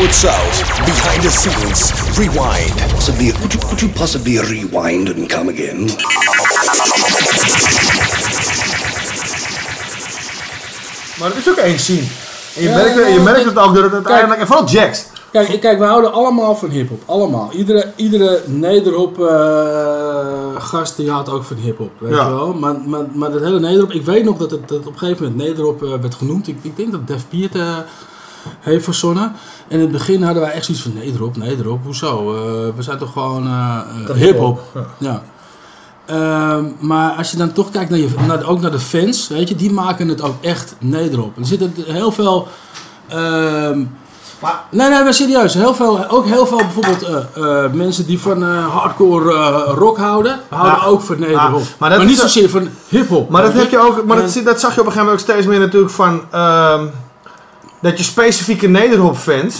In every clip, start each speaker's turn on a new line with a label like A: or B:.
A: Howard South, behind the scenes, rewind.
B: Possibly, could you, could you possibly rewind and come again?
C: Maar het is ook één scene. En je,
D: Ja,
C: merkt,
D: ja,
C: je merkt het ook dat het uiteindelijk... En vooral Jax.
D: Kijk, kijk, we houden allemaal van hip-hop. Allemaal. Iedere, iedere nederhop eh, gast die houdt ook van hip-hop. Weet
C: Ja.
D: je wel? Maar, maar, maar dat hele nederhop. Ik weet nog dat het dat op een gegeven moment nederhop eh, werd genoemd. Ik, ik denk dat Def Piet eh, heeft verzonnen. En in het begin hadden wij echt zoiets van nederhop, nederhop. Hoezo? We zijn toch gewoon hip-hop, Ja. Ehm, maar als je dan toch kijkt naar je, naar, ook naar de fans, weet je, die maken het ook echt nederop. Er zitten heel veel. ehm,
C: Maar-
D: nee, nee, maar serieus. Heel veel, ook heel veel bijvoorbeeld eh, eh, mensen die van eh, hardcore rock houden, houden
C: Ja.
D: ook van nederop.
C: Ja,
D: maar niet zozeer van hip-hop.
C: Maar dat heb je ook... Maar dat,
D: En-
C: dat zag je op een gegeven moment ook steeds meer natuurlijk van... ehm, dat je specifieke Nederhop fans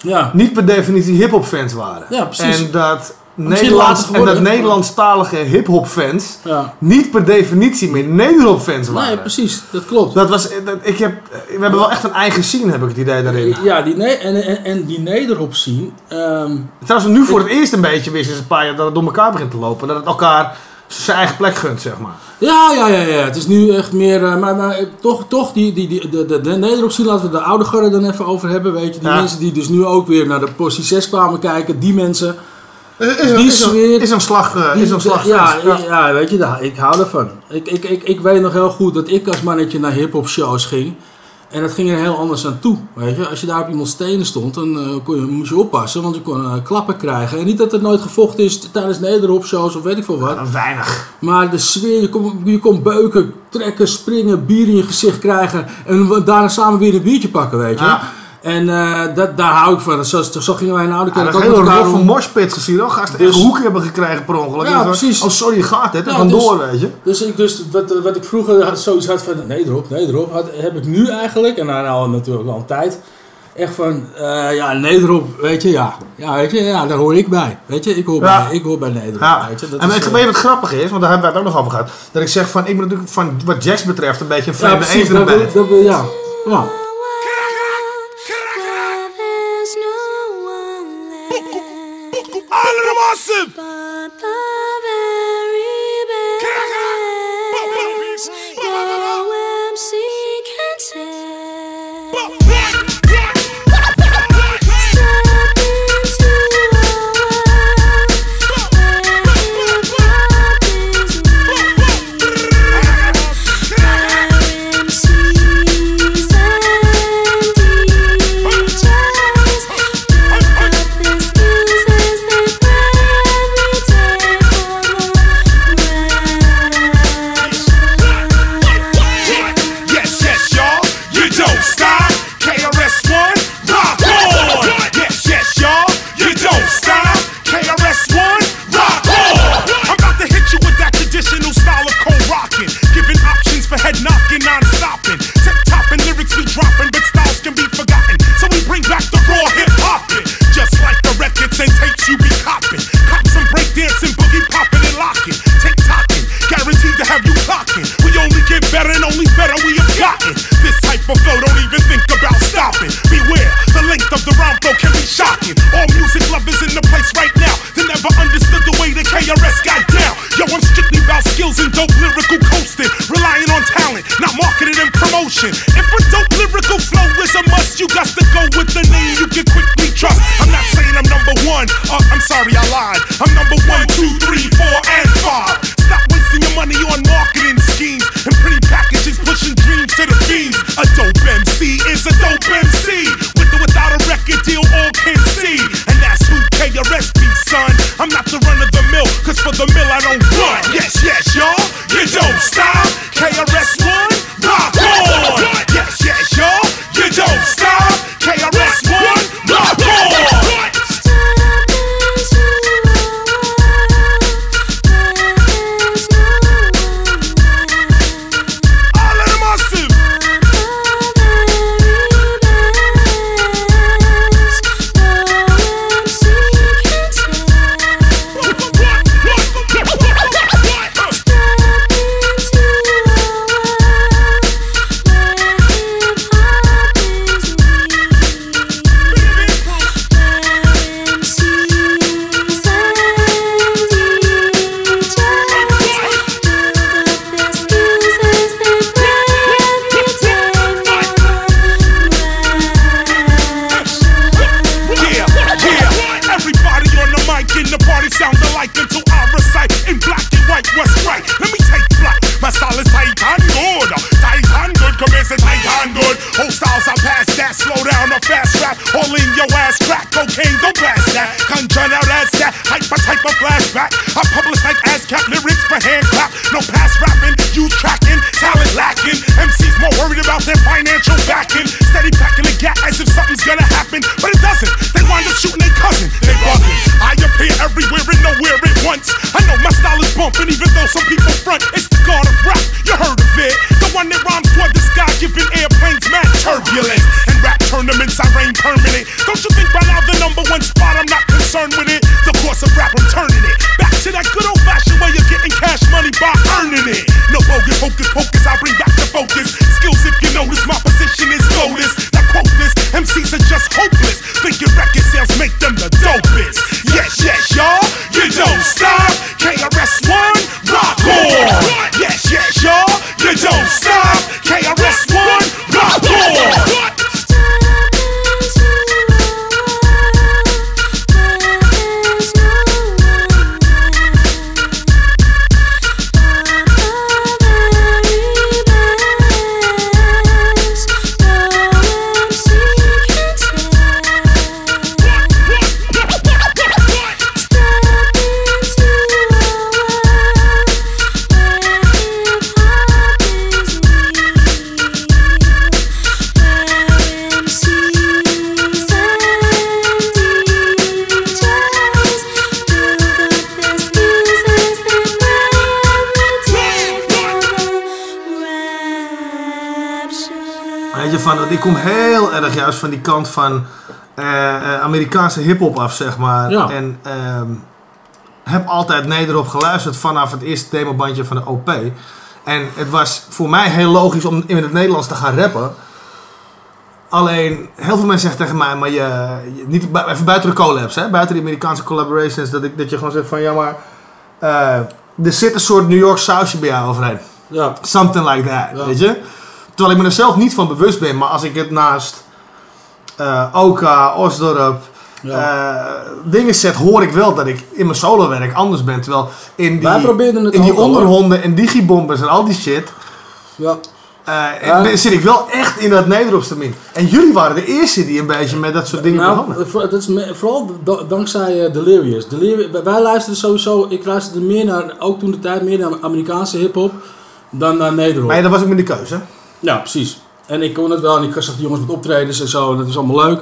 D: Ja,
C: niet per definitie hip-hop fans waren.
D: Ja, precies.
C: En dat, Nederlands, en dat. Nederlandstalige hip-hop fans
D: ja.
C: niet per definitie meer Nederhop fans waren.
D: Nee, precies. Dat klopt.
C: Dat was, dat, ik heb, we hebben wel echt een eigen scene, heb ik het idee daarin.
D: Ja, die ne en, en, en die nederop zien. ehm,
C: Trouwens, nu voor het eerst een beetje weer sinds een paar jaar dat het door elkaar begint te lopen. Dat het elkaar zijn eigen plek gunt, zeg maar.
D: Ja, ja, ja, ja. Het is nu echt meer. eh, maar, maar eh, toch, toch die, die, die, de, de, de laten we de oude garde dan even over hebben. Weet je, die
C: Ja.
D: mensen die dus nu ook weer naar de positie 6 kwamen kijken, die mensen.
C: Is, is, een,
D: Die
C: is, een,
D: sfeer-
C: is een slag, eh, is een slag
D: ja, ja. weet je, daar, ik hou ervan. Ik, ik, ik, ik weet nog heel goed dat ik als mannetje naar hip-hop shows ging. En dat ging er heel anders aan toe. Weet je? Als je daar op iemand stenen stond, dan eh, kon je, moest je oppassen, want je kon eh, klappen krijgen. En niet dat er nooit gevochten is tijdens nederop shows of weet ik veel wat.
C: Ja, weinig.
D: Maar de sfeer, je kon, je kon beuken, trekken, springen, bier in je gezicht krijgen. En daarna samen weer een biertje pakken, weet je.
C: Ja.
D: En eh, dat, daar hou ik van. Zo, zo gingen wij in oude
C: Ja,
D: kerk
C: dat
D: ook met
C: hele
D: elkaar om.
C: moshpit gezien. Oh, gasten
D: Dus-
C: echt hoeken hebben gekregen per ongeluk.
D: Ja,
C: En zo,
D: precies.
C: Oh, sorry, gaat het. En
D: Ja,
C: gewoon
D: dus-
C: door, weet je.
D: Dus, ik, dus wat, wat ik vroeger had, zoiets had van nee erop, nee erop, had, heb ik nu eigenlijk, en nou, nou natuurlijk wel een tijd, echt van eh, ja, Nederop, weet je, ja. Ja, weet je, ja, daar hoor ik bij. Weet je, ik hoor,
C: Ja.
D: bij, ik hoor bij Nederop.
C: Ja.
D: Weet je, dat
C: en
D: is,
C: weet je
D: eh,
C: wat grappig is? Want daar hebben we het ook nog over gehad. Dat ik zeg van, ik ben natuurlijk van wat Jax betreft een beetje een
D: ja,
C: vreemde
D: precies,
C: de
D: dat,
C: bijt.
D: dat, dat- ja. ja.
A: Of marketing. If a dope lyrical flow is a must, you got to go with the name you can quickly trust. I'm not saying I'm number one, uh, I'm sorry I lied. I'm number one, two, three, four, and five. Stop wasting your money on marketing schemes and pretty packages pushing dreams to the fiends. A dope MC is a dope MC. With or without a record deal, all can see. And that's who KRS be, son. I'm not the run of the mill, cause for the mill I don't run. Yes, yes, y'all. You don't stop.
C: Kom heel erg juist van die kant van eh, eh, Amerikaanse hip-hop af, zeg maar.
D: Ja.
C: En ehm, heb altijd nederop geluisterd vanaf het eerste demobandje van de OP. En het was voor mij heel logisch om in het Nederlands te gaan rappen. Alleen, heel veel mensen zeggen tegen mij, maar je, je- niet, even buiten de collabs, hè, buiten de Amerikaanse collaborations, dat, ik, dat je gewoon zegt van ja, maar eh, er zit een soort New York sausje bij jou overheen.
D: Ja.
C: Something like that,
D: Ja.
C: weet je? Terwijl ik me er zelf niet van bewust ben, maar als ik het naast eh, Oka, Osdorp,
D: Ja.
C: eh, dingen zet, hoor ik wel dat ik in mijn solowerk anders ben. Terwijl in die, in die onderhonden en digibombers en al die shit,
D: ja.
C: eh,
D: Ja.
C: zit ik wel echt in dat Nederopstamien. En jullie waren de eerste die een beetje met dat soort dingen begonnen.
D: Nou, voor- dat is me- vooral da- dankzij Delirious. Delirious. wij- luisterden sowieso, ik luisterde meer naar, ook toen de tijd, meer naar Amerikaanse hip-hop dan naar Nederland.
C: Maar dat was ook met de keuze.
D: Ja, precies. En ik kon het wel en ik zag die jongens met optredens en zo en dat is allemaal leuk.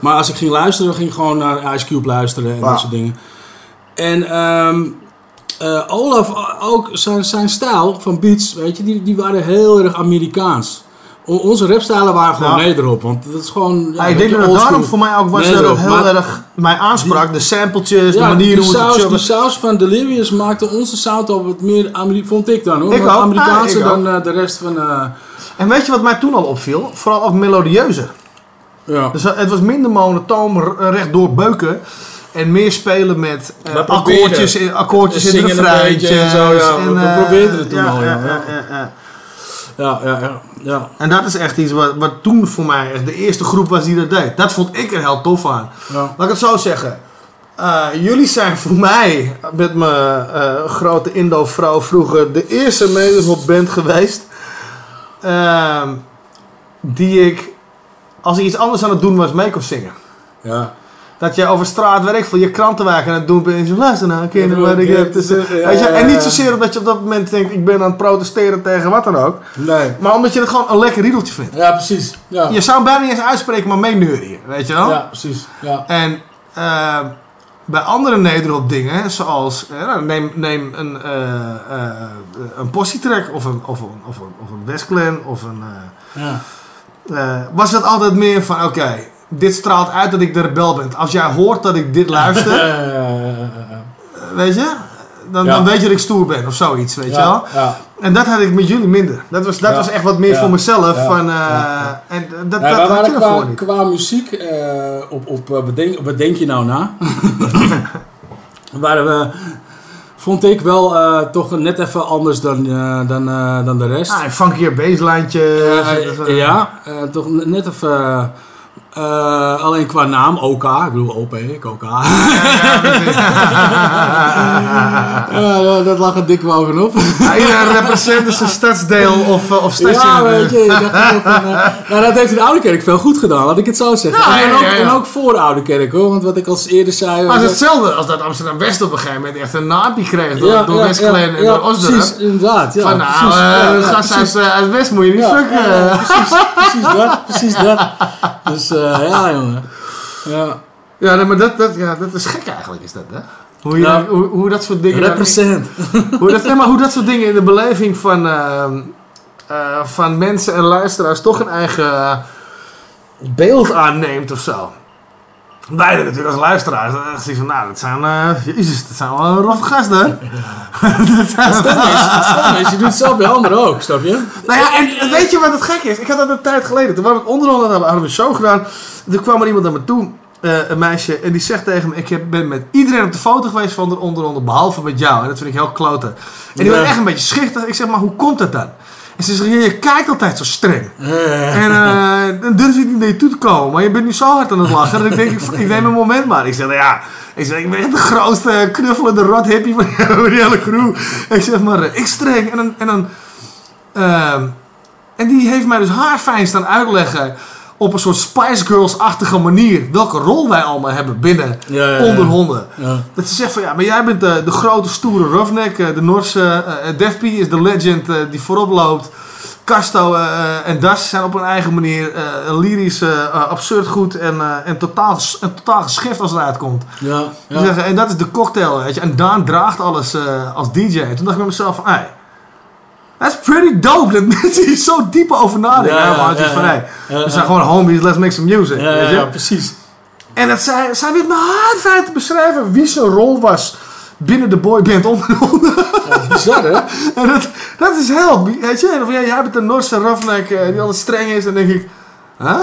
D: Maar als ik ging luisteren, ging ik gewoon naar Ice Cube luisteren en dat soort dingen. En ehm, eh, Olaf, ook zijn, zijn stijl van beats, weet je, die, die waren heel erg Amerikaans. O- onze rapstijlen waren gewoon
C: Ja.
D: nederop, want dat is gewoon... Ja,
C: Ja, ik denk dat het daarom voor mij ook was dat het heel
D: maar-
C: erg mij aansprak. de sampletjes, de
D: Ja,
C: manier hoe het
D: saus,
C: zo
D: die saus van Delirious maakte onze sound al wat meer, Ameri- vond ik dan hoor,
C: Ik ook. Ah, ik
D: dan eh, de rest van... eh,
C: En weet je wat mij toen al opviel? Vooral ook melodieuzer.
D: ja.
C: Dus het was minder monotoom, r- rechtdoor beuken. En meer spelen met eh, akkoordjes, in, akkoordjes in de refreintjes.
D: beetje en zo, ja. We- we
C: eh,
D: probeerden het toen
C: ja,
D: al, ja,
C: ja,
D: ja.
C: ja, ja. En dat is echt iets wat, wat toen voor mij echt de eerste groep was die dat deed. Dat vond ik er heel tof aan.
D: ja.
C: Laat ik het zo zeggen. Eh, jullie zijn voor mij, met mijn eh, grote Indo-vrouw vroeger, de eerste Nederhop band geweest. Ehm, die ik, als ik iets anders aan het doen was, mee kon zingen.
D: ja.
C: Dat je over straat, ik veel, je krantenwerk aan het doen bent. En je zo, luister nou, kinderen, wat ik heb te zeggen.
D: ja,
C: Weet je?
D: ja,
C: En niet zozeer omdat je op dat moment denkt, ik ben aan het protesteren tegen wat dan ook.
D: Nee.
C: Maar omdat je het gewoon een lekker riedeltje vindt.
D: Ja, precies. Ja,
C: Je zou hem bijna niet eens uitspreken, maar meeneurien, weet je wel?
D: ja precies. Ja.
C: En eh, bij andere Nederop dingen, zoals nou, neem, neem een, eh eh een Posse-track of een, of een, of een, of een Westclan of een... eh,
D: Ja.
C: was het altijd meer van, oké, dit straalt uit dat ik de rebel ben. Als jij hoort dat ik dit luister, weet je, dan,
D: Ja.
C: dan weet je dat ik stoer ben of zoiets, weet je
D: Ja,
C: wel. En dat had ik met jullie minder. Dat was, dat
D: Ja.
C: was echt wat meer
D: Ja.
C: voor mezelf.
D: Ja.
C: Van, eh. En dat, dat had
D: waren
C: je ervoor
D: qua,
C: niet.
D: qua muziek eh, op, op eh, wat, denk, wat denk je nou na? waren we, vond ik wel toch net even anders dan, dan, dan de rest.
C: Ah, een funkier baselijntje.
D: Ja, eh, toch net even. Eh, alleen qua naam, OK. Ik bedoel OP, ik OK. ja, dat- lag er dik bovenop.
C: Ja, iedereen represent zijn stadsdeel of, eh, of station.
D: Ja, weet je. dacht van, nou, dat heeft in de Oude Kerk veel goed gedaan, laat ik het zo zeggen.
C: Ja,
D: en, ook, en ook voor de Oude Kerk hoor, want wat ik al eerder zei...
C: Maar het is hetzelfde als dat Amsterdam-West op een gegeven moment echt een napie kreeg door, door en door Osdorp.
D: Precies, inderdaad. Ja,
C: Van nou,
D: precies,
C: gast uit, uit West moet je niet fucken.
D: precies dat, precies dat. Dus eh, ja, jongen. Ja.
C: Ja, nee, maar dat, dat, ja, dat is gek eigenlijk, is dat, hè? Hoe, je, hoe, hoe dat soort dingen... dan-
D: Represent.
C: hoe, dat, nee, maar hoe dat soort dingen in de beleving van, ehm, eh, van mensen en luisteraars toch een eigen eh, beeld aanneemt of zo. Wij natuurlijk als luisteraars. Dan zie je van, nou, dat zijn, eh, jezus, dat zijn wel roffe gasten.
D: Het stom is, je doet het zelf bij anderen ook, snap je?
C: Nou ja, en weet je wat het gek is? Ik had dat een tijd geleden. Toen waren we onderhand, hadden we een show gedaan. Toen kwam er iemand naar me toe, eh, een meisje, en die zegt tegen me: Ik heb, ben met iedereen op de foto geweest van de onderhand, behalve met jou. En dat vind ik heel kloten. En die
D: Ja.
C: werd echt een beetje schichtig. Ik zeg: Maar hoe komt dat dan? En ze zegt: "Ja, Je kijkt altijd zo streng. En eh, dan durf ik niet naar je toe te komen. Maar je bent nu zo hard aan het lachen. Dat ik denk: Ik, ik neem een moment maar. Ik zeg: nou Ja. Ik zeg, ik ben echt de grootste knuffelende rot hippie van die hele crew. Ik zeg maar, eh, ik streng. En dan, en dan Ehm, en die heeft mij dus haarfijn staan uitleggen op een soort Spice Girls-achtige manier welke rol wij allemaal hebben binnen
D: Ja, ja.
C: Dat ze zegt van ja, maar jij bent de, de grote stoere roughneck, eh, de Noorse eh Def P is de legend eh, die voorop loopt. Casto eh, en Das zijn op een eigen manier eh, lyrisch, eh, eh, absurd goed en, eh, en, totaal, ges- en totaal geschift als het uitkomt.
D: Ja,
C: en dat is de cocktail, weet je. En Daan draagt alles eh, als DJ. En toen dacht ik bij mezelf van, hey, that's pretty dope. Dat mensen hier zo diep over nadenken.
D: Ja,
C: Ja,
D: ja, ja,
C: van,
D: ja.
C: hey,
D: Ja,
C: we
D: ja.
C: zijn gewoon homies, let's make some music.
D: Ja, ja,
C: weet je?
D: ja, precies.
C: En dat zij, zij weet me hard te beschrijven wie zijn rol was binnen de boyband onder de honden.
D: Bizar, hè?
C: En dat, dat is hel, weet je. En of jij, jij bent een Norse roughneck eh, die altijd streng is. En dan denk ik, huh?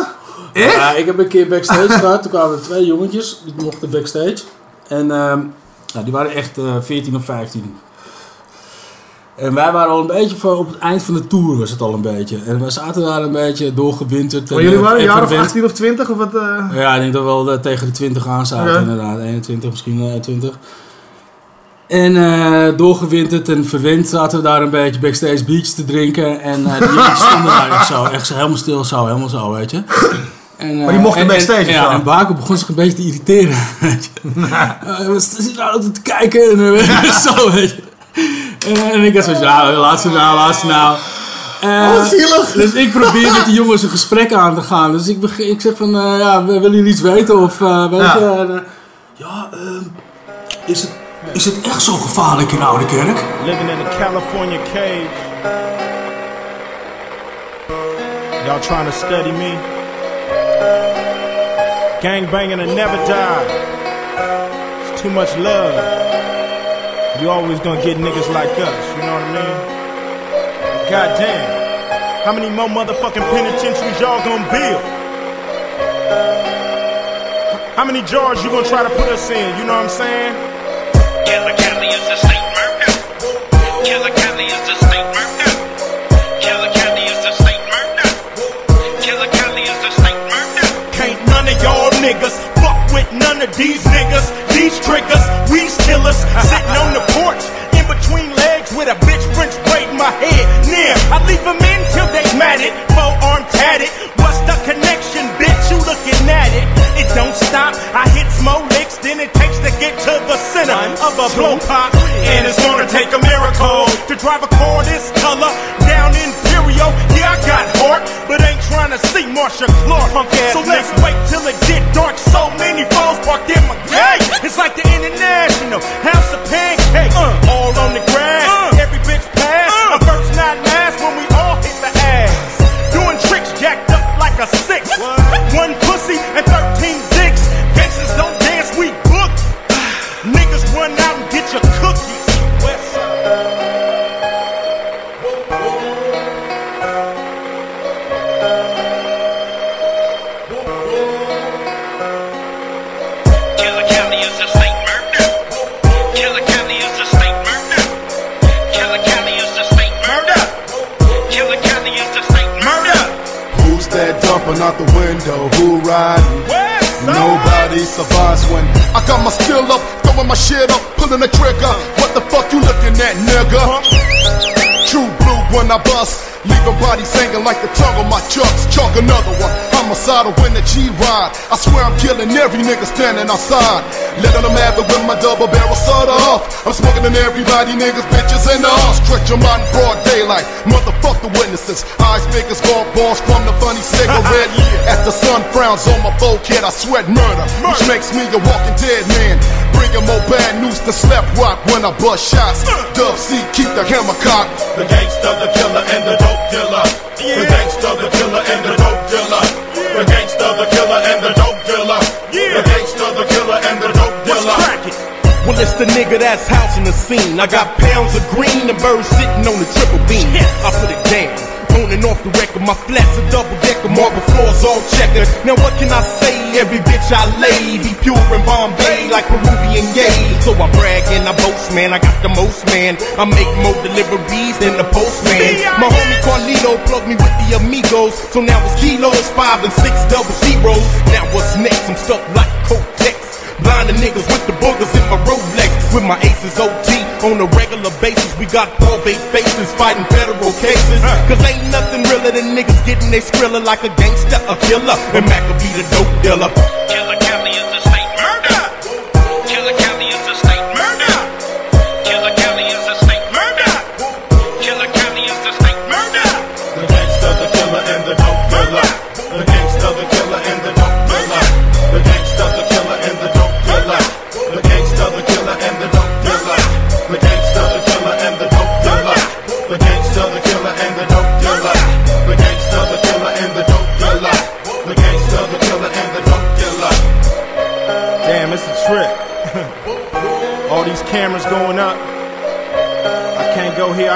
C: Echt?
D: Ja, ik heb een keer backstage gehad. Toen kwamen er twee jongetjes, die mochten backstage. En ehm, nou, die waren echt eh 14 of 15. En wij waren al een beetje van, op het eind van de tour was het al een beetje. En we zaten daar een beetje doorgewinterd.
C: Maar jullie
D: eh,
C: waren een jaar of
D: evenement-
C: 18 of 20 of wat? eh?
D: Ja, ik denk dat we wel eh, tegen de 20 aan zaten, inderdaad. 21, misschien eh, 20. En eh, doorgewinterd en verwend zaten we daar een beetje backstage beach te drinken. En eh die jongens stonden daar echt zo, echt zo helemaal stil, zo, helemaal zo, weet je. En, eh,
C: Maar die mochten
D: en-
C: backstage
D: En, ja, en Baco begon zich een beetje te irriteren, weet je. Eh, we zitten nou altijd te kijken en eh, zo, weet je. En ik had zoiets, ja, laat ze nou, laat ze nou. Eh,
C: Oh, zielig.
D: dus ik probeer met die jongens een gesprek aan te gaan. Dus ik, begin, ik zeg van, eh, ja, we- willen jullie iets weten? Of, eh, weet
C: Ja.
D: je, eh, ja, ehm, is, het, is het echt zo gevaarlijk in Oude Kerk?
E: living in a California cage. Y'all trying to study me? Gang banging and never die. It's too much love. You always gonna get niggas like us, you know what I mean? Goddamn. How many more motherfucking penitentiaries y'all gonna build? How many jars you gonna try to put us in, you know what I'm saying?
F: Killer Kelly is a state murder. Killer Kelly is a state murder. Killer Kelly is a state murder. Killer Kelly is a state murder.
E: Can't none of y'all niggas with none of these niggas. These triggers, we's killers, sitting on the porch in between legs with a bitch French braid in my head. Near, I leave them in till they mad it, four arm tatted. What's the connection, bitch? You looking at it? It don't stop. I hit more licks than it takes to get to the center of a blow pop. And it's gonna take a miracle to drive a car this color down Imperial. Yeah, I got heart, but ain't trying to see Marsha Clark. so let's wait till it get up,
G: pulling the trigger. What the fuck you looking at, nigga? True blue when I bust. Leaving bodies hanging like the tongue of my chucks. Chalk another one. Homicidal when the G ride. I swear I'm killing every nigga standing outside. Letting them have it with my double barrel soda off. I'm smoking in everybody, niggas, bitches, and the off. Stretch them out in broad daylight. Motherfuck the witnesses. Eyes big as golf balls from the funny cigarette. As the sun frowns on my forehead, I sweat murder, which makes me a walking dead man. Bringing more bad news to slap rock when I bust shots. Dub C, keep the hammer cocked.
E: The gangster, the killer, and the dope dealer. The gangster, the killer, and the dope dealer. The gangster, the killer, and the dope dealer. The gangster, the killer, and the dope dealer.
H: Well, it's the nigga that's housing the scene. I got pounds of green and birds sitting on the triple beam. I put it down. On and off the record, my flats are double decker, marble floors all checkered. Now what can I say? Every bitch I lay be pure in Bombay like Peruvian yay. So I brag and I boast, man. I got the most, man. I make more deliveries than the postman. My homie Carlito plugged me with the amigos, so now it's kilos, five and six double zeros. Now what's next? I'm stuck like Cotex. Blinding niggas with the boogers in my Rolex. With my aces a basis. We got probate faces fighting federal cases. Cause ain't nothing realer than niggas getting they skrilla like a gangster, a killer. And Mac will be the dope dealer.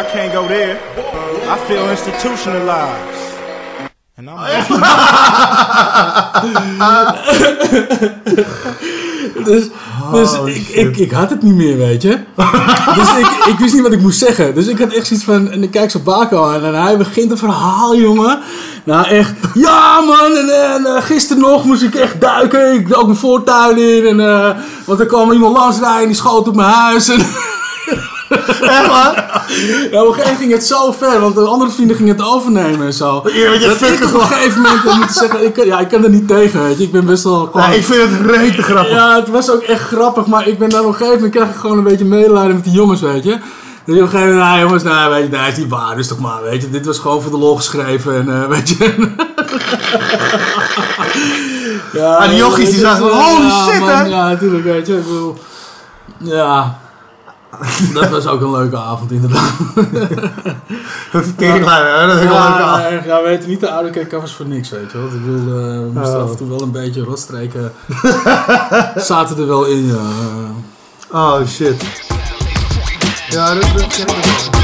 H: I can't go there. I feel institutionalized. And I'm
D: Dus, dus ik, ik, ik had het niet meer, weet je. dus ik, ik wist niet wat ik moest zeggen. Dus ik had echt zoiets van... En ik kijk zijn Baco aan en hij begint een verhaal, jongen. Nou, echt... Ja, man! En, en eh, gisteren nog moest ik echt duiken. Ik dook mijn voortuin in. En, eh, want er kwam iemand langs rijden en die schoot op mijn huis. En,
C: Echt waar?
D: ja, op een gegeven moment ging het zo ver, want de andere vrienden gingen het overnemen en zo.
C: Ja, je
D: dat ik op een gegeven moment moet zeggen, ik, ja, ik kan er niet tegen, weet je. Ik ben best wel gewoon...
C: Ja, ik vind het rete grappig.
D: Ja, het was ook echt grappig, maar ik ben daar op een gegeven moment krijg ik gewoon een beetje medelijden met die jongens, weet je. Dus op een gegeven moment, nou jongens, nou weet je, nou is niet waar, dus toch maar, weet je. Dit was gewoon voor de lol geschreven en eh, weet je. ja,
C: Ah, die jochies, die zagen, holy shit, hè?
D: Ja, natuurlijk, weet je. Ik bedoel, ja, dat was ook een leuke avond inderdaad.
C: Dat is tegenlijn, hè? Dat is wel leuk.
D: Ja,
C: af.
D: erg. ja, we weten niet de oude covers voor niks, weet je wel. Ik bedoel, eh, we moesten
C: Oh.
D: af en toe wel een beetje rotstreken. zaten er wel in, ja.
C: Oh shit. Ja, dat, dat wel.